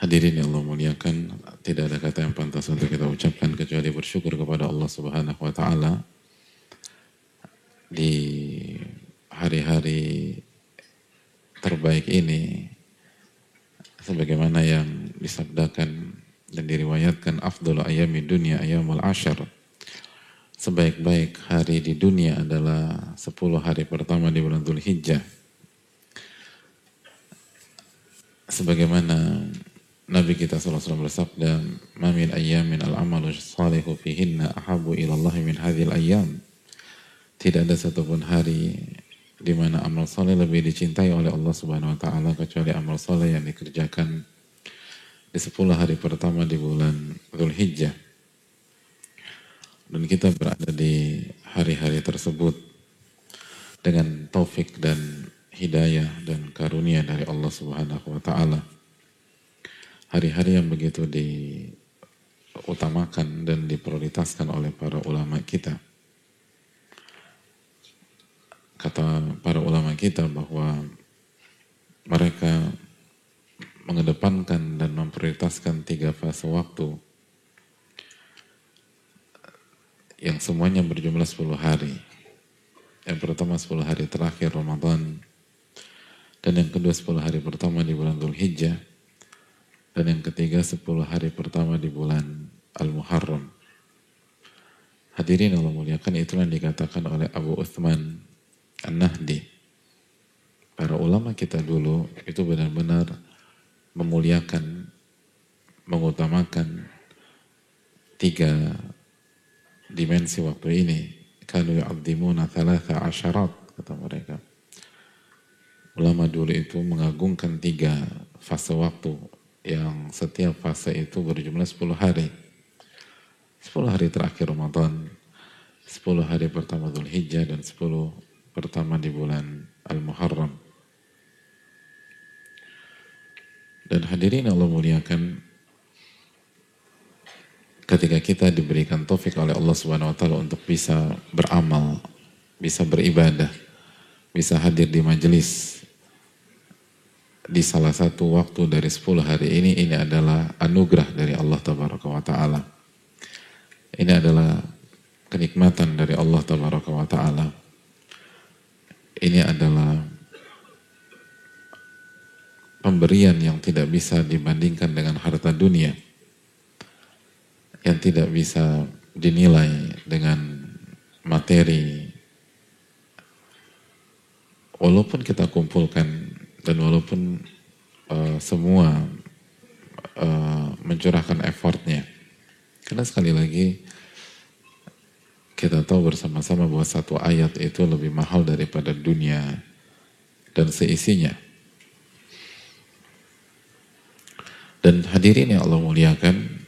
Hadirin yang Allah muliakan, tidak ada kata yang pantas untuk kita ucapkan kecuali bersyukur kepada Allah Subhanahu wa taala. Di hari-hari terbaik ini sebagaimana yang disabdakan dan diriwayatkan afdhalu ayami dunia ayamul ashar sebaik-baik hari di dunia adalah 10 hari pertama di bulan Dzulhijjah sebagaimana Nabi kita SAW bersabda, "Mamin ayyamin al-amalu salihu fihinna ahabu ilallah min hadhil ayyam." Tidak ada satupun hari di mana amal soleh lebih dicintai oleh Allah Subhanahu wa taala kecuali amal soleh yang dikerjakan di 10 hari pertama di bulan Dzulhijjah. Dan kita berada di hari-hari tersebut dengan taufik dan hidayah dan karunia dari Allah Subhanahu wa taala hari-hari yang begitu diutamakan dan diprioritaskan oleh para ulama kita. Kata para ulama kita bahwa mereka mengedepankan dan memprioritaskan tiga fase waktu yang semuanya berjumlah 10 hari. Yang pertama 10 hari terakhir Ramadan dan yang kedua 10 hari pertama di bulan Dhul Hijjah dan yang ketiga 10 hari pertama di bulan Al-Muharram. Hadirin Allah muliakan itulah yang dikatakan oleh Abu Uthman An-Nahdi. Para ulama kita dulu itu benar-benar memuliakan, mengutamakan tiga dimensi waktu ini. Kalau yu'adzimuna thalatha asyarat, kata mereka. Ulama dulu itu mengagungkan tiga fase waktu yang setiap fase itu berjumlah 10 hari. 10 hari terakhir Ramadan, 10 hari pertama Dhul Hijjah dan 10 pertama di bulan Al-Muharram. Dan hadirin Allah muliakan ketika kita diberikan taufik oleh Allah Subhanahu wa taala untuk bisa beramal, bisa beribadah, bisa hadir di majelis, di salah satu waktu dari 10 hari ini ini adalah anugerah dari Allah tabaraka wa taala. Ini adalah kenikmatan dari Allah tabaraka wa taala. Ini adalah pemberian yang tidak bisa dibandingkan dengan harta dunia. Yang tidak bisa dinilai dengan materi. Walaupun kita kumpulkan dan walaupun uh, semua uh, mencurahkan effortnya, karena sekali lagi kita tahu bersama-sama bahwa satu ayat itu lebih mahal daripada dunia dan seisinya. Dan hadirin yang Allah muliakan,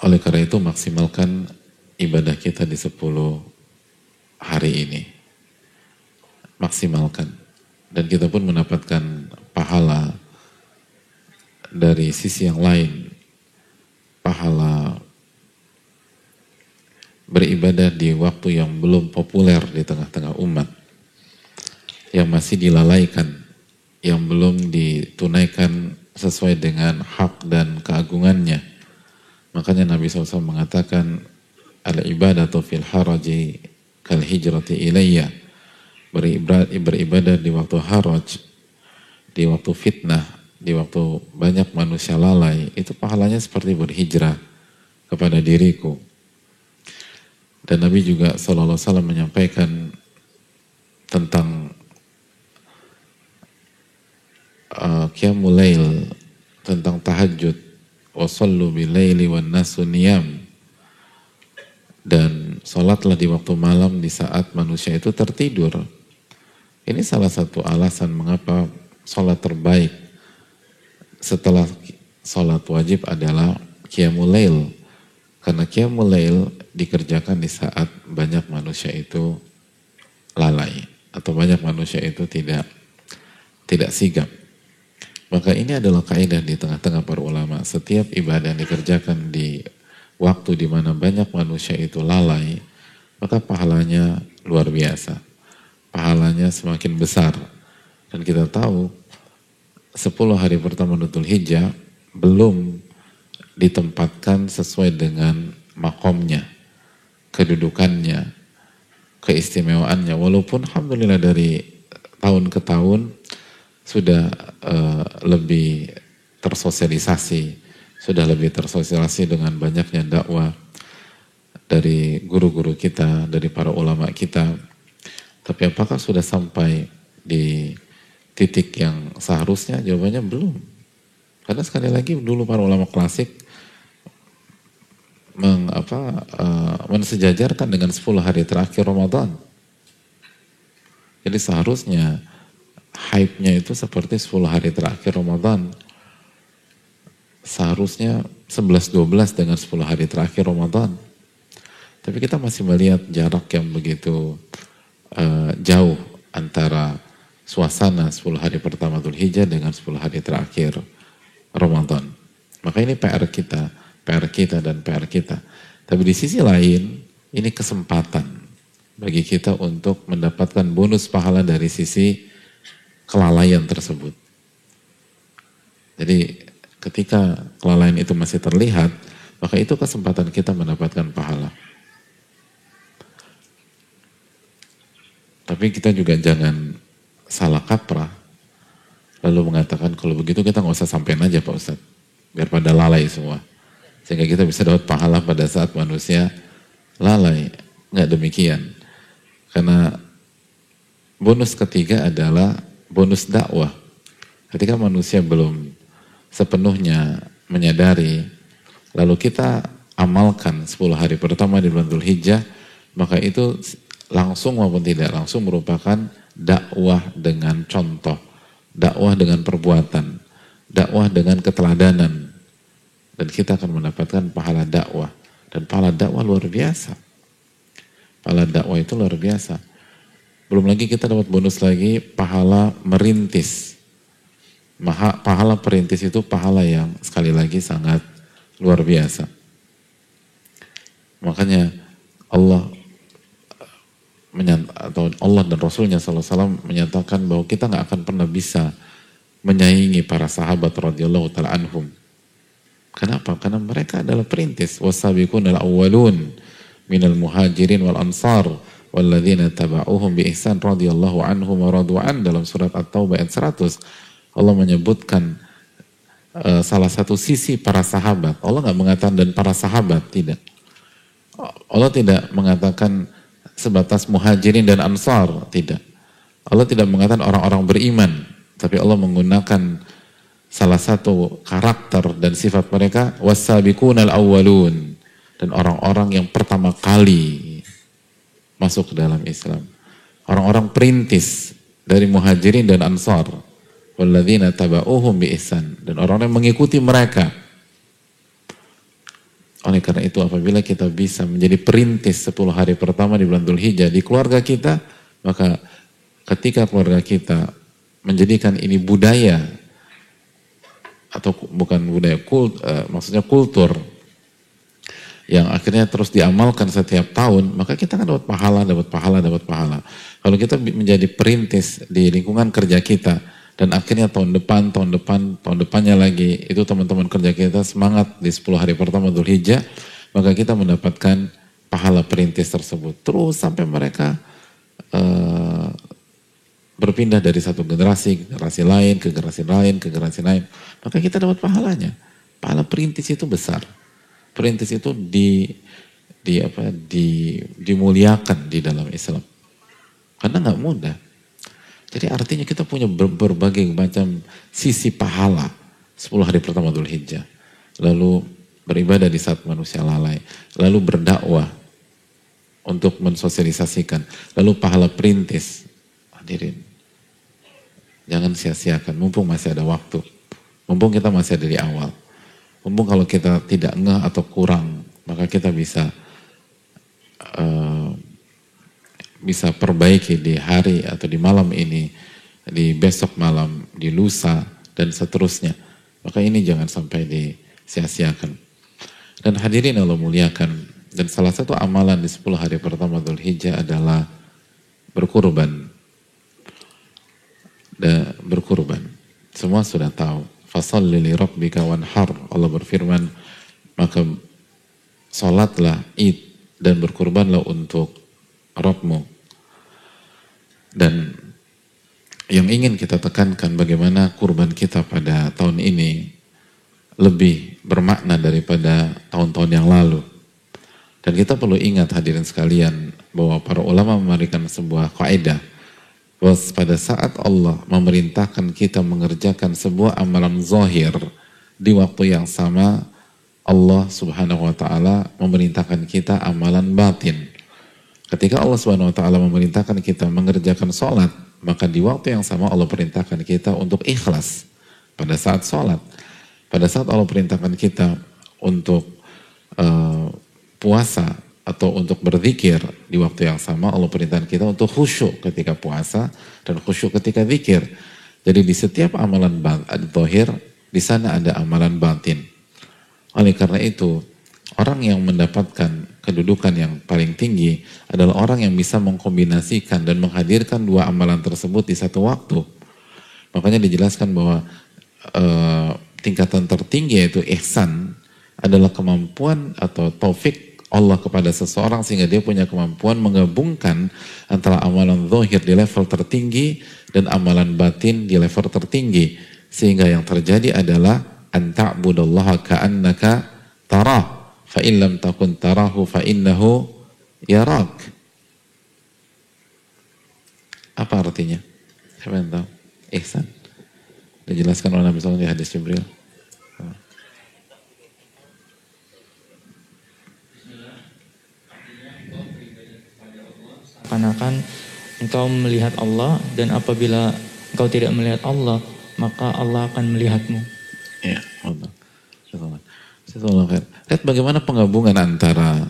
oleh karena itu maksimalkan ibadah kita di 10 hari ini. Maksimalkan. Dan kita pun mendapatkan pahala dari sisi yang lain. Pahala beribadah di waktu yang belum populer di tengah-tengah umat. Yang masih dilalaikan. Yang belum ditunaikan sesuai dengan hak dan keagungannya. Makanya Nabi SAW mengatakan al-ibadatu fil haraji kal hijrati ilayya. Beribadah, di waktu haraj di waktu fitnah di waktu banyak manusia lalai. Itu pahalanya seperti berhijrah kepada diriku. Dan Nabi juga Sallallahu Alaihi menyampaikan tentang uh, tentang tahajud. Wasallu bilaili wan nasu niyam dan sholatlah di waktu malam di saat manusia itu tertidur. Ini salah satu alasan mengapa sholat terbaik setelah sholat wajib adalah qiyamul lail. Karena qiyamul lail dikerjakan di saat banyak manusia itu lalai atau banyak manusia itu tidak tidak sigap. Maka ini adalah kaidah di tengah-tengah para ulama. Setiap ibadah yang dikerjakan di waktu di mana banyak manusia itu lalai, maka pahalanya luar biasa. Pahalanya semakin besar. Dan kita tahu 10 hari pertama Nutul Hijjah belum ditempatkan sesuai dengan makomnya, kedudukannya, keistimewaannya. Walaupun Alhamdulillah dari tahun ke tahun sudah uh, lebih tersosialisasi, sudah lebih tersosialisasi dengan banyaknya dakwah dari guru-guru kita, dari para ulama kita. Tapi apakah sudah sampai di titik yang seharusnya? Jawabannya belum. Karena sekali lagi dulu para ulama klasik meng, apa, uh, mensejajarkan dengan 10 hari terakhir Ramadan. Jadi seharusnya hype-nya itu seperti 10 hari terakhir Ramadan. Seharusnya 11-12 dengan 10 hari terakhir Ramadan. Tapi kita masih melihat jarak yang begitu uh, jauh antara suasana 10 hari pertama Dhul Hijjah dengan 10 hari terakhir Ramadan. Maka ini PR kita, PR kita dan PR kita. Tapi di sisi lain, ini kesempatan bagi kita untuk mendapatkan bonus pahala dari sisi kelalaian tersebut. Jadi ketika kelalaian itu masih terlihat, maka itu kesempatan kita mendapatkan pahala. Tapi kita juga jangan salah kaprah, lalu mengatakan kalau begitu kita nggak usah sampein aja Pak Ustadz, biar pada lalai semua. Sehingga kita bisa dapat pahala pada saat manusia lalai. Nggak demikian. Karena bonus ketiga adalah bonus dakwah. Ketika manusia belum sepenuhnya menyadari, lalu kita amalkan 10 hari pertama di bulan Hijjah, maka itu langsung maupun tidak langsung merupakan dakwah dengan contoh, dakwah dengan perbuatan, dakwah dengan keteladanan. Dan kita akan mendapatkan pahala dakwah. Dan pahala dakwah luar biasa. Pahala dakwah itu luar biasa. Belum lagi kita dapat bonus lagi pahala merintis. Maha, pahala perintis itu pahala yang sekali lagi sangat luar biasa. Makanya Allah atau Allah dan Rasulnya SAW menyatakan bahwa kita nggak akan pernah bisa menyaingi para sahabat radhiyallahu taala anhum. Kenapa? Karena mereka adalah perintis. Wasabiqun al-awwalun minal muhajirin wal ansar walladzina taba'uhum bi ihsan radhiyallahu anhum wa radu'an dalam surat At-Taubah ayat 100 Allah menyebutkan uh, salah satu sisi para sahabat. Allah nggak mengatakan dan para sahabat tidak. Allah tidak mengatakan sebatas muhajirin dan ansar tidak. Allah tidak mengatakan orang-orang beriman, tapi Allah menggunakan salah satu karakter dan sifat mereka wasabiqunal awwalun dan orang-orang yang pertama kali masuk ke dalam Islam. Orang-orang perintis dari muhajirin dan ansar. Walladzina taba'uhum bi. Dan orang-orang yang mengikuti mereka. Oleh karena itu apabila kita bisa menjadi perintis 10 hari pertama di bulan Dhul Hijjah di keluarga kita, maka ketika keluarga kita menjadikan ini budaya atau bukan budaya kult, uh, maksudnya kultur yang akhirnya terus diamalkan setiap tahun, maka kita kan dapat pahala, dapat pahala, dapat pahala. Kalau kita menjadi perintis di lingkungan kerja kita, dan akhirnya tahun depan, tahun depan, tahun depannya lagi, itu teman-teman kerja kita semangat di 10 hari pertama Dhul Hijjah, maka kita mendapatkan pahala perintis tersebut. Terus sampai mereka uh, berpindah dari satu generasi generasi lain, ke generasi lain, ke generasi lain, maka kita dapat pahalanya. Pahala perintis itu besar perintis itu di di apa di dimuliakan di dalam Islam. Karena nggak mudah. Jadi artinya kita punya ber, berbagai macam sisi pahala 10 hari pertama Dhul Hijjah. Lalu beribadah di saat manusia lalai. Lalu berdakwah untuk mensosialisasikan. Lalu pahala perintis. Hadirin. Jangan sia-siakan, mumpung masih ada waktu. Mumpung kita masih ada di awal. Mumpung kalau kita tidak ngeh atau kurang, maka kita bisa uh, bisa perbaiki di hari atau di malam ini, di besok malam, di lusa dan seterusnya. Maka ini jangan sampai disia-siakan. Dan hadirin Allah muliakan, dan salah satu amalan di 10 hari pertama Dhul Hijjah adalah berkurban. Dan berkurban. Semua sudah tahu. Fasalli li rabbika wanhar. Allah berfirman, maka salatlah id dan berkurbanlah untuk Rabbmu. Dan yang ingin kita tekankan bagaimana kurban kita pada tahun ini lebih bermakna daripada tahun-tahun yang lalu. Dan kita perlu ingat hadirin sekalian bahwa para ulama memberikan sebuah kaidah bahwa pada saat Allah memerintahkan kita mengerjakan sebuah amalan zahir di waktu yang sama Allah subhanahu wa ta'ala memerintahkan kita amalan batin. Ketika Allah subhanahu wa ta'ala memerintahkan kita mengerjakan sholat, maka di waktu yang sama Allah perintahkan kita untuk ikhlas pada saat sholat. Pada saat Allah perintahkan kita untuk uh, puasa, atau untuk berzikir di waktu yang sama Allah perintahkan kita untuk khusyuk ketika puasa dan khusyuk ketika zikir. Jadi di setiap amalan zahir di sana ada amalan batin. Oleh karena itu, orang yang mendapatkan kedudukan yang paling tinggi adalah orang yang bisa mengkombinasikan dan menghadirkan dua amalan tersebut di satu waktu. Makanya dijelaskan bahwa uh, tingkatan tertinggi yaitu ihsan adalah kemampuan atau taufik Allah kepada seseorang sehingga dia punya kemampuan menggabungkan antara amalan zahir di level tertinggi dan amalan batin di level tertinggi sehingga yang terjadi adalah anta'budallaha ka'annaka tarah fa in lam takun tarahu fa innahu yarak. Apa artinya? Siapa yang tahu? Ihsan. Dijelaskan oleh Nabi SAW di hadis Jibril. Seakan-akan engkau melihat Allah dan apabila engkau tidak melihat Allah, maka Allah akan melihatmu. Ya, Allah. Lihat bagaimana penggabungan antara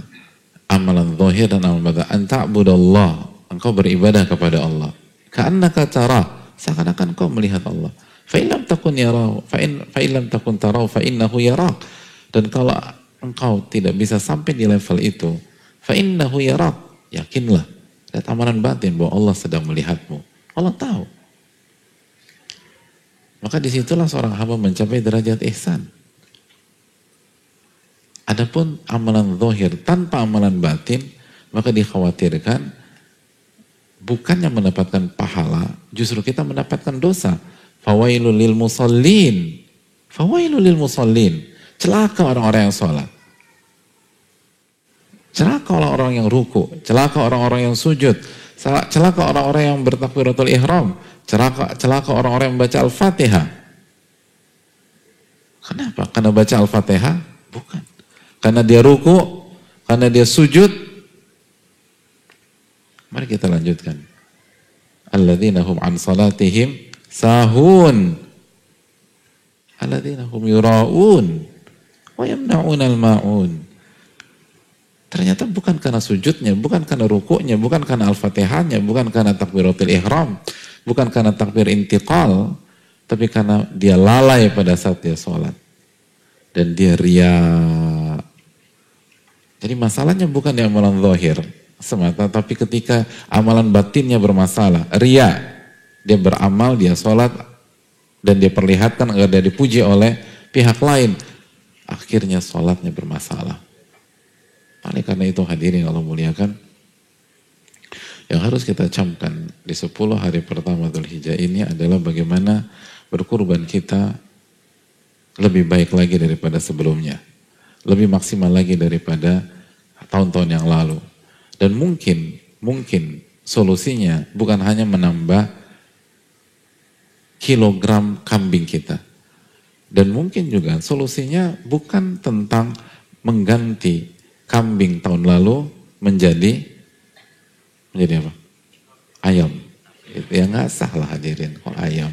amalan zahir dan amalan batin. Anta'budallah, engkau beribadah kepada Allah. Ka'annaka tara, seakan-akan engkau melihat Allah. Fa'ilam takun yarau, fa'ilam takun tarau, fa'innahu yarak. Dan kalau engkau tidak bisa sampai di level itu, fa'innahu yarak, yakinlah Lihat amalan batin bahwa Allah sedang melihatmu. Allah tahu. Maka di situlah seorang hamba mencapai derajat ihsan. Adapun amalan zahir tanpa amalan batin, maka dikhawatirkan bukannya mendapatkan pahala, justru kita mendapatkan dosa. Fawailul lil musallin. Fawailul lil musallin. Celaka orang-orang yang sholat. Celaka orang-orang yang ruku, celaka orang-orang yang sujud, celaka orang-orang yang bertakbiratul ihram, celaka celaka orang-orang yang membaca Al-Fatihah. Kenapa? Karena baca Al-Fatihah? Bukan. Karena dia ruku, karena dia sujud. Mari kita lanjutkan. Alladzina hum an salatihim sahun. Alladzina hum yura'un wa yamna'un al-ma'un. Ternyata bukan karena sujudnya, bukan karena rukuknya, bukan karena al-fatihahnya, bukan karena takbiratul ihram, bukan karena takbir intiqal, tapi karena dia lalai pada saat dia sholat. Dan dia ria. Jadi masalahnya bukan di amalan zahir semata, tapi ketika amalan batinnya bermasalah, ria. Dia beramal, dia sholat, dan dia perlihatkan agar dia dipuji oleh pihak lain. Akhirnya sholatnya bermasalah. Oleh karena itu hadirin Allah muliakan, yang harus kita camkan di 10 hari pertama Dhul Hijjah ini adalah bagaimana berkurban kita lebih baik lagi daripada sebelumnya. Lebih maksimal lagi daripada tahun-tahun yang lalu. Dan mungkin, mungkin solusinya bukan hanya menambah kilogram kambing kita. Dan mungkin juga solusinya bukan tentang mengganti kambing tahun lalu menjadi menjadi apa? Ayam. Ya nggak sah lah hadirin kok ayam.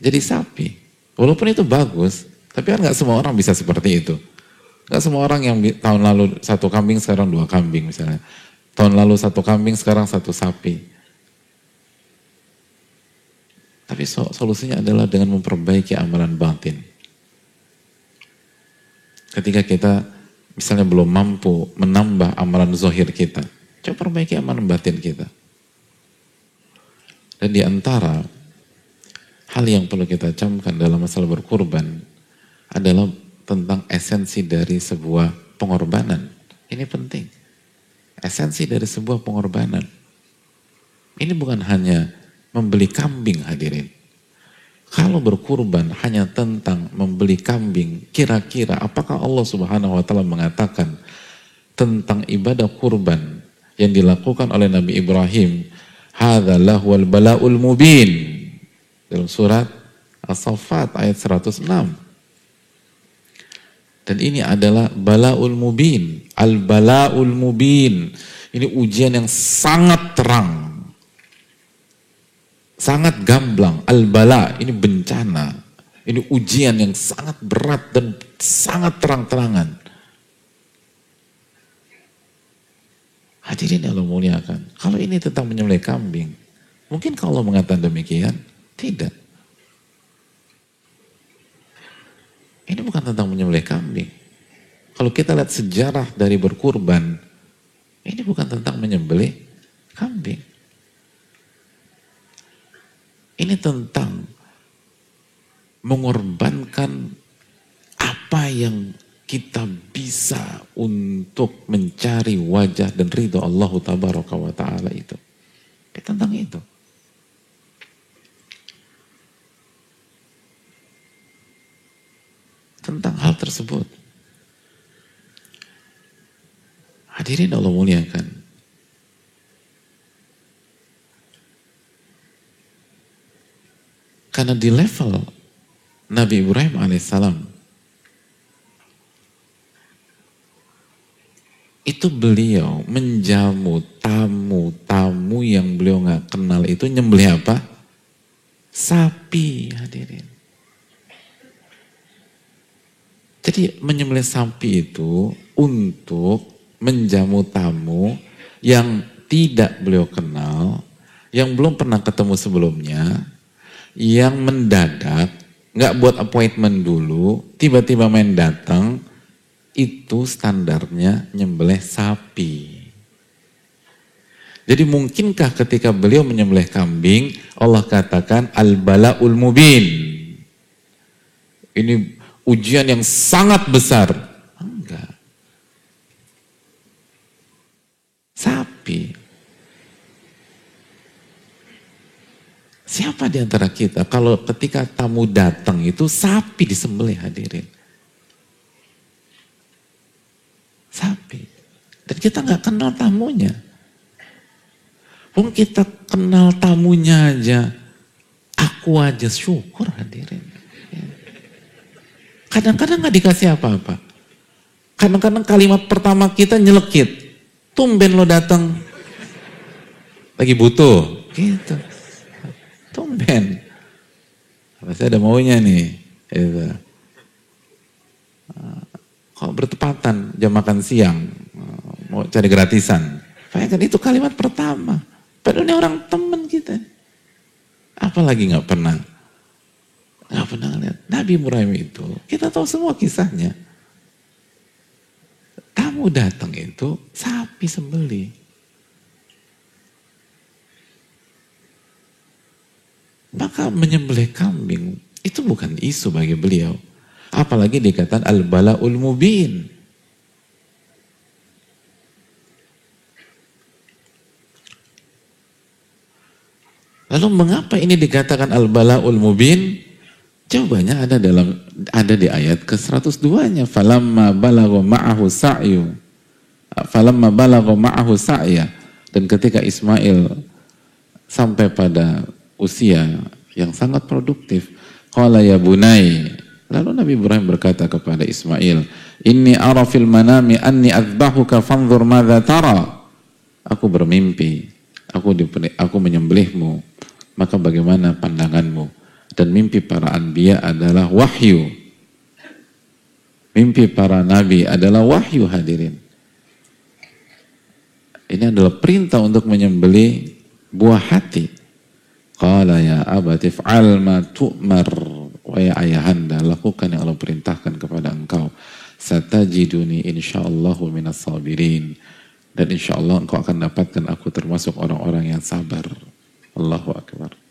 Jadi sapi. Walaupun itu bagus, tapi kan nggak semua orang bisa seperti itu. Nggak semua orang yang tahun lalu satu kambing sekarang dua kambing misalnya. Tahun lalu satu kambing sekarang satu sapi. Tapi solusinya adalah dengan memperbaiki amalan batin. Ketika kita misalnya belum mampu menambah amalan zohir kita, coba perbaiki amalan batin kita. Dan di antara hal yang perlu kita camkan dalam masalah berkurban adalah tentang esensi dari sebuah pengorbanan. Ini penting. Esensi dari sebuah pengorbanan. Ini bukan hanya membeli kambing hadirin. Kalau berkurban hanya tentang membeli kambing, kira-kira apakah Allah Subhanahu wa taala mengatakan tentang ibadah kurban yang dilakukan oleh Nabi Ibrahim Hadzalah wal bala'ul mubin. Dalam surat As-Saffat ayat 106. Dan ini adalah bala'ul mubin. Al-bala'ul mubin. Ini ujian yang sangat terang. Sangat gamblang. Al-bala, ini bencana. Ini ujian yang sangat berat dan sangat terang-terangan. Hadirin Allah muliakan. Kalau ini tentang menyembelih kambing, mungkin kalau mengatakan demikian? Tidak. Ini bukan tentang menyembelih kambing. Kalau kita lihat sejarah dari berkurban, ini bukan tentang menyembelih kambing. Ini tentang mengorbankan apa yang kita bisa untuk mencari wajah dan ridho Allah tabaraka wa ta'ala itu. Ya, tentang itu. Tentang hal tersebut. Hadirin Allah muliakan. Karena di level Nabi Ibrahim alaihissalam itu beliau menjamu tamu-tamu yang beliau nggak kenal itu nyembelih apa? Sapi hadirin. Jadi menyembelih sapi itu untuk menjamu tamu yang tidak beliau kenal, yang belum pernah ketemu sebelumnya, yang mendadak, nggak buat appointment dulu, tiba-tiba main datang, itu standarnya nyembelih sapi. Jadi mungkinkah ketika beliau menyembelih kambing, Allah katakan al-bala'ul mubin. Ini ujian yang sangat besar. Enggak. Sapi. Siapa di antara kita kalau ketika tamu datang itu sapi disembelih hadirin? sapi. Dan kita nggak kenal tamunya. Pun kita kenal tamunya aja, aku aja syukur hadirin. Kadang-kadang nggak dikasih apa-apa. Kadang-kadang kalimat pertama kita nyelekit. Tumben lo datang. Lagi butuh. Gitu. Tumben. Pasti ada maunya nih. Gitu kok bertepatan jam makan siang, mau cari gratisan. Bayangkan itu kalimat pertama. Padahal ini orang teman kita. Apalagi nggak pernah. Nabi Ibrahim itu, kita tahu semua kisahnya. Tamu datang itu sapi sembeli. Maka menyembelih kambing itu bukan isu bagi beliau. Apalagi dikatakan al-bala'ul mubin. Lalu mengapa ini dikatakan al-bala'ul mubin? Jawabannya ada dalam ada di ayat ke-102-nya. Falamma balagha ma'ahu sa'yu. Falamma balagha ma'ahu sa'ya. Dan ketika Ismail sampai pada usia yang sangat produktif, qala ya bunai Lalu Nabi Ibrahim berkata kepada Ismail, Inni arafil manami anni azbahuka fanzur madha tara. Aku bermimpi, aku, aku menyembelihmu, maka bagaimana pandanganmu? Dan mimpi para anbiya adalah wahyu. Mimpi para nabi adalah wahyu hadirin. Ini adalah perintah untuk menyembeli buah hati. Qala ya abati fa'al ma tu'mar. Wa ya ayahanda, lakukan yang Allah perintahkan kepada engkau. Satajiduni insyaallahu minas sabirin. Dan insyaallah engkau akan dapatkan aku termasuk orang-orang yang sabar. Allahu Akbar.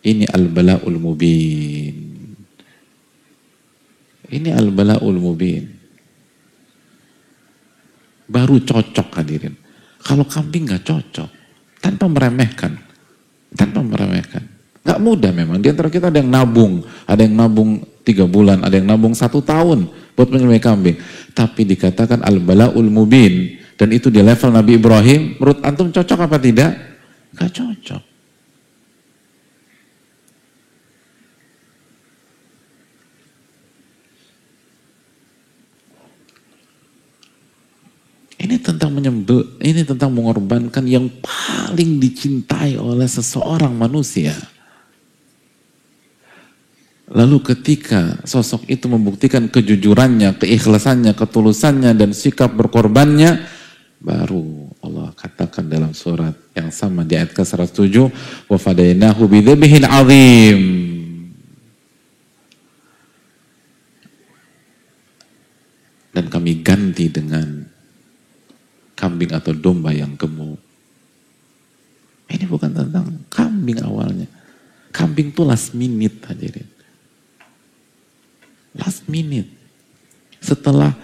Ini al-bala'ul mubin. Ini al-bala'ul mubin. Baru cocok hadirin. Kalau kambing nggak cocok, tanpa meremehkan, tanpa meremehkan. Nggak mudah memang. Di antara kita ada yang nabung, ada yang nabung tiga bulan, ada yang nabung satu tahun buat menyembelih kambing. Tapi dikatakan al-bala'ul mubin. Dan itu di level Nabi Ibrahim, menurut antum cocok apa tidak? Gak cocok. Ini tentang menyembel, ini tentang mengorbankan yang paling dicintai oleh seseorang manusia. Lalu ketika sosok itu membuktikan kejujurannya, keikhlasannya, ketulusannya, dan sikap berkorbannya, baru Allah katakan dalam surat yang sama di ayat ke-107, وَفَدَيْنَاهُ بِذَبِهٍ عَظِيمٍ kambing atau domba yang gemuk. Ini bukan tentang kambing awalnya. Kambing itu last minute hadirin. Last minute. Setelah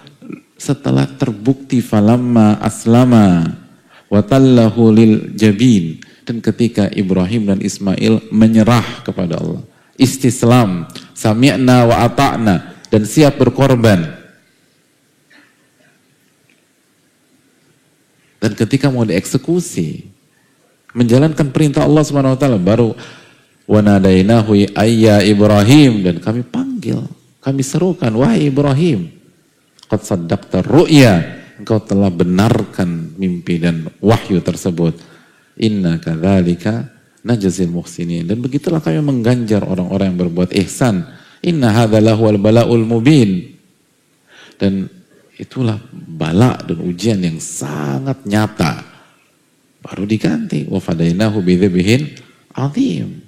setelah terbukti falamma aslama watallahu lil jabin dan ketika Ibrahim dan Ismail menyerah kepada Allah istislam sami'na wa ata'na dan siap berkorban Dan ketika mau dieksekusi, menjalankan perintah Allah Subhanahu wa taala baru wanadainahu ayya Ibrahim dan kami panggil, kami serukan wahai Ibrahim. Qad saddaqta ru'ya, engkau telah benarkan mimpi dan wahyu tersebut. Inna kadzalika najzil muhsinin. Dan begitulah kami mengganjar orang-orang yang berbuat ihsan. Inna hadzalahu al bala'ul mubin. Dan itulah bala dan ujian yang sangat nyata. Baru diganti. Wa fadainahu bidzibihin azim.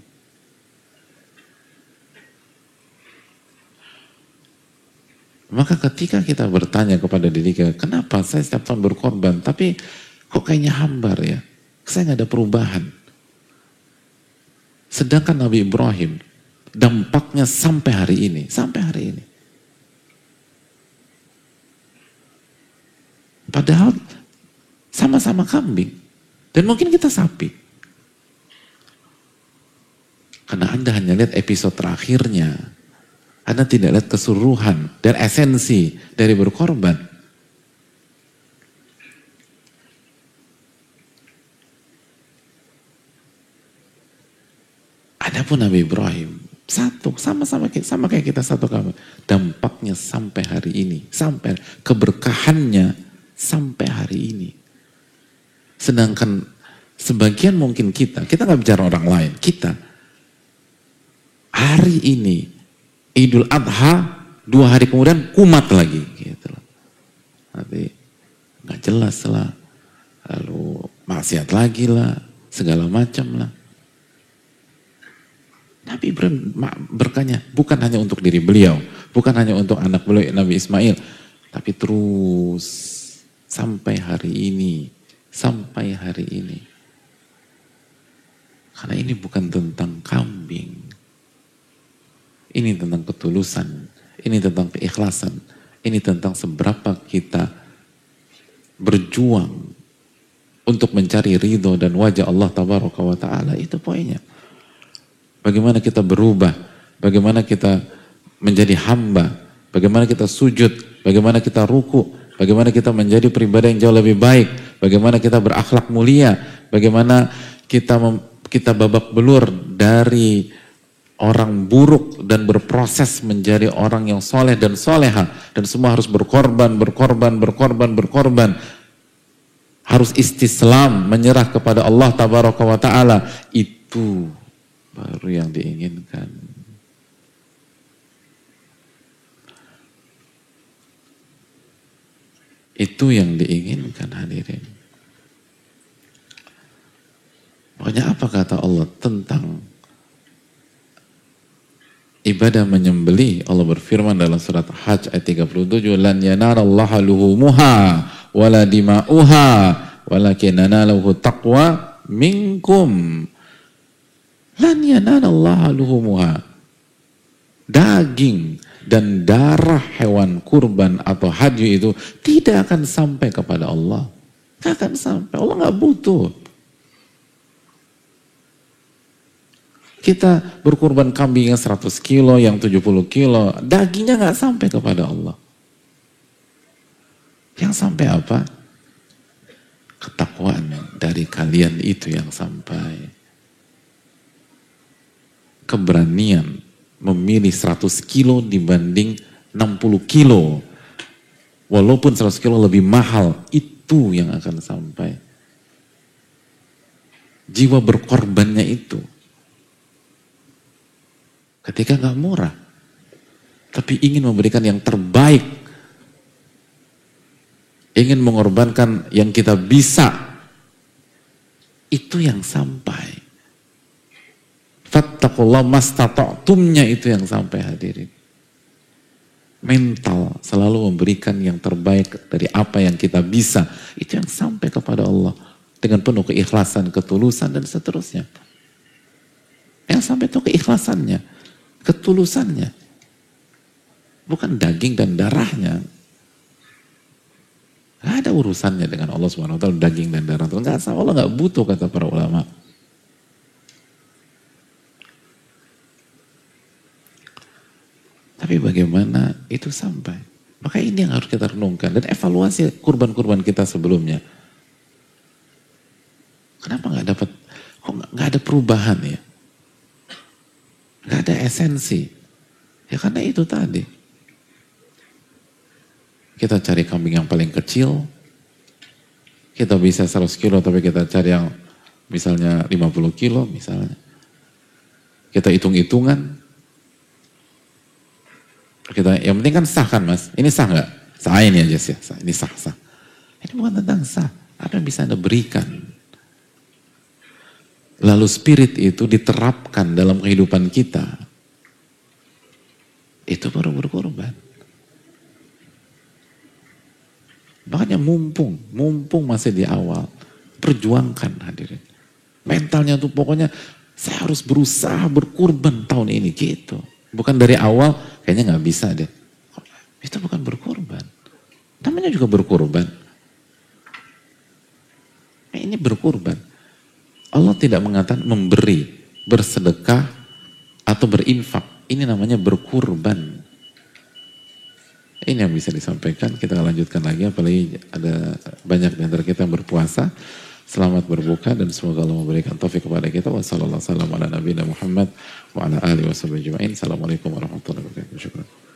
Maka ketika kita bertanya kepada diri kita, kenapa saya setiap tahun berkorban, tapi kok kayaknya hambar ya? Saya nggak ada perubahan. Sedangkan Nabi Ibrahim, dampaknya sampai hari ini, sampai hari ini. Padahal sama-sama kambing. Dan mungkin kita sapi. Karena Anda hanya lihat episode terakhirnya. Anda tidak lihat keseluruhan dan esensi dari berkorban. Adapun Nabi Ibrahim satu sama-sama sama kayak kita satu kamu dampaknya sampai hari ini sampai keberkahannya sampai hari ini. Sedangkan sebagian mungkin kita, kita nggak bicara orang lain, kita hari ini Idul Adha dua hari kemudian kumat lagi, gitu loh. Nanti nggak jelas lah, lalu maksiat lagi lah, segala macam lah. Nabi Ibrahim berkanya bukan hanya untuk diri beliau, bukan hanya untuk anak beliau Nabi Ismail, tapi terus Sampai hari ini, sampai hari ini. Karena ini bukan tentang kambing. Ini tentang ketulusan, ini tentang keikhlasan, ini tentang seberapa kita berjuang untuk mencari ridho dan wajah Allah tabaraka wa ta'ala. Itu poinnya. Bagaimana kita berubah, bagaimana kita menjadi hamba, bagaimana kita sujud, bagaimana kita ruku, Bagaimana kita menjadi pribadi yang jauh lebih baik. Bagaimana kita berakhlak mulia. Bagaimana kita mem, kita babak belur dari orang buruk dan berproses menjadi orang yang soleh dan soleha. Dan semua harus berkorban, berkorban, berkorban, berkorban. Harus istislam, menyerah kepada Allah tabaraka wa ta'ala. Itu baru yang diinginkan. Itu yang diinginkan hadirin. Makanya apa kata Allah tentang ibadah menyembeli Allah berfirman dalam surat Hajj ayat 37 lan yanarallaha luhumuha wala dima'uha walakin nanalahu taqwa minkum. Lan yanarallaha luhumuha. Daging dan darah hewan kurban atau hadyu itu tidak akan sampai kepada Allah. Tidak akan sampai. Allah nggak butuh. Kita berkurban kambing yang 100 kilo, yang 70 kilo, dagingnya nggak sampai kepada Allah. Yang sampai apa? Ketakwaan dari kalian itu yang sampai. Keberanian memilih 100 kilo dibanding 60 kilo. Walaupun 100 kilo lebih mahal, itu yang akan sampai. Jiwa berkorbannya itu ketika nggak murah, tapi ingin memberikan yang terbaik, ingin mengorbankan yang kita bisa, itu yang sampai. Fattakullah mastata'tumnya itu yang sampai hadirin. Mental selalu memberikan yang terbaik dari apa yang kita bisa. Itu yang sampai kepada Allah. Dengan penuh keikhlasan, ketulusan, dan seterusnya. Yang sampai itu keikhlasannya ketulusannya. Bukan daging dan darahnya. Gak ada urusannya dengan Allah SWT, daging dan darah. Gak sama, Allah gak butuh kata para ulama. Tapi bagaimana itu sampai? Maka ini yang harus kita renungkan dan evaluasi kurban-kurban kita sebelumnya. Kenapa nggak dapat? Kok nggak ada perubahan ya? Gak ada esensi. Ya karena itu tadi. Kita cari kambing yang paling kecil. Kita bisa 100 kilo tapi kita cari yang misalnya 50 kilo misalnya. Kita hitung-hitungan. Kita, yang penting kan sah kan mas? Ini sah nggak? Sah ini aja sih, sah. ini sah, sah. Ini bukan tentang sah. Apa yang bisa anda berikan? lalu spirit itu diterapkan dalam kehidupan kita, itu baru berkorban. Makanya mumpung, mumpung masih di awal, perjuangkan hadirin. Mentalnya tuh pokoknya saya harus berusaha berkorban tahun ini gitu. Bukan dari awal, kayaknya nggak bisa deh. Itu bukan berkorban. Namanya juga berkorban. Ini berkorban. Allah tidak mengatakan memberi, bersedekah, atau berinfak. Ini namanya berkurban. Ini yang bisa disampaikan. Kita lanjutkan lagi, apalagi ada banyak di antara kita yang berpuasa. Selamat berbuka dan semoga Allah memberikan taufik kepada kita. Wassalamualaikum warahmatullahi wabarakatuh. Assalamualaikum warahmatullahi wabarakatuh.